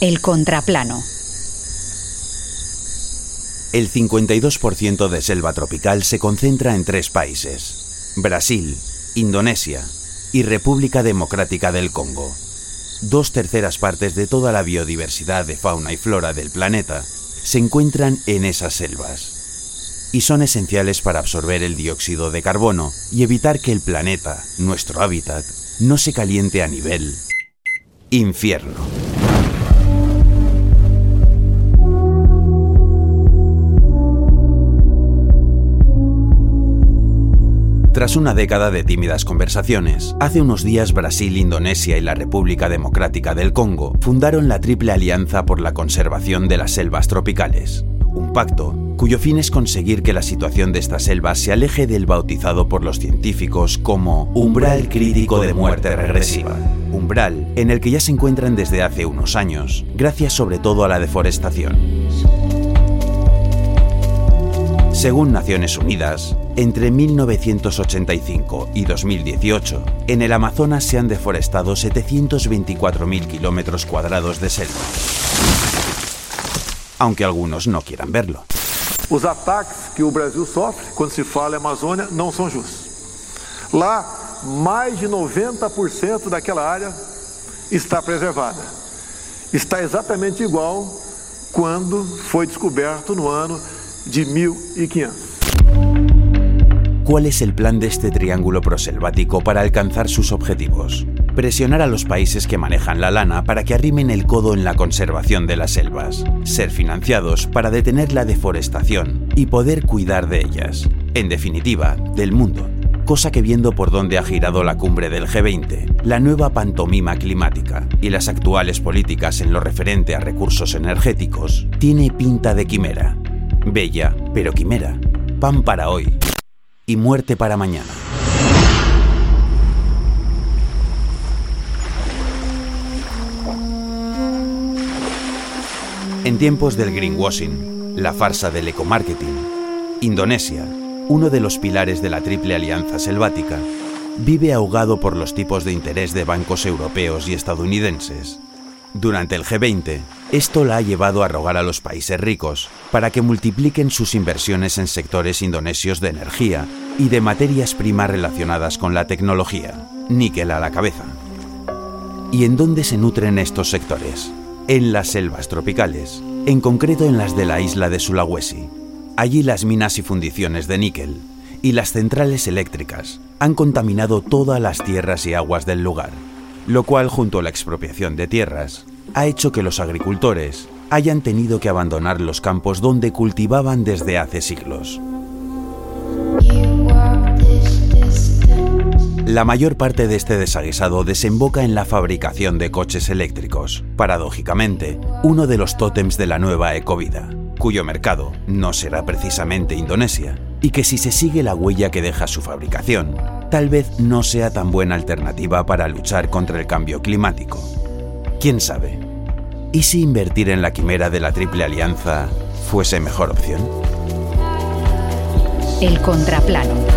El contraplano. El 52% de selva tropical se concentra en tres países, Brasil, Indonesia y República Democrática del Congo. Dos terceras partes de toda la biodiversidad de fauna y flora del planeta se encuentran en esas selvas y son esenciales para absorber el dióxido de carbono y evitar que el planeta, nuestro hábitat, no se caliente a nivel infierno. Tras una década de tímidas conversaciones, hace unos días Brasil, Indonesia y la República Democrática del Congo fundaron la Triple Alianza por la Conservación de las Selvas Tropicales, un pacto cuyo fin es conseguir que la situación de estas selvas se aleje del bautizado por los científicos como umbral crítico de muerte regresiva, umbral en el que ya se encuentran desde hace unos años, gracias sobre todo a la deforestación. Según Naciones Unidas, entre 1985 y 2018, en el Amazonas se han deforestado 724.000 kilómetros cuadrados de selva. Aunque algunos no quieran verlo. Os ataques que o Brasil sofre quando se fala em Amazônia não são justos. Lá, mais de 90% daquela área está preservada. Está exatamente igual quando foi descoberto no ano de 1500. ¿Cuál es el plan de este triángulo proselvático para alcanzar sus objetivos? Presionar a los países que manejan la lana para que arrimen el codo en la conservación de las selvas, ser financiados para detener la deforestación y poder cuidar de ellas, en definitiva, del mundo, cosa que viendo por dónde ha girado la cumbre del G20, la nueva pantomima climática y las actuales políticas en lo referente a recursos energéticos, tiene pinta de quimera. Bella, pero quimera. Pan para hoy y muerte para mañana. En tiempos del greenwashing, la farsa del ecomarketing, Indonesia, uno de los pilares de la Triple Alianza Selvática, vive ahogado por los tipos de interés de bancos europeos y estadounidenses. Durante el G20, esto la ha llevado a rogar a los países ricos para que multipliquen sus inversiones en sectores indonesios de energía y de materias primas relacionadas con la tecnología, níquel a la cabeza. ¿Y en dónde se nutren estos sectores? En las selvas tropicales, en concreto en las de la isla de Sulawesi. Allí las minas y fundiciones de níquel y las centrales eléctricas han contaminado todas las tierras y aguas del lugar, lo cual junto a la expropiación de tierras ha hecho que los agricultores hayan tenido que abandonar los campos donde cultivaban desde hace siglos. La mayor parte de este desaguisado desemboca en la fabricación de coches eléctricos, paradójicamente, uno de los tótems de la nueva ecovida, cuyo mercado no será precisamente Indonesia, y que si se sigue la huella que deja su fabricación, tal vez no sea tan buena alternativa para luchar contra el cambio climático. ¿Quién sabe? ¿Y si invertir en la quimera de la Triple Alianza fuese mejor opción? El contraplano.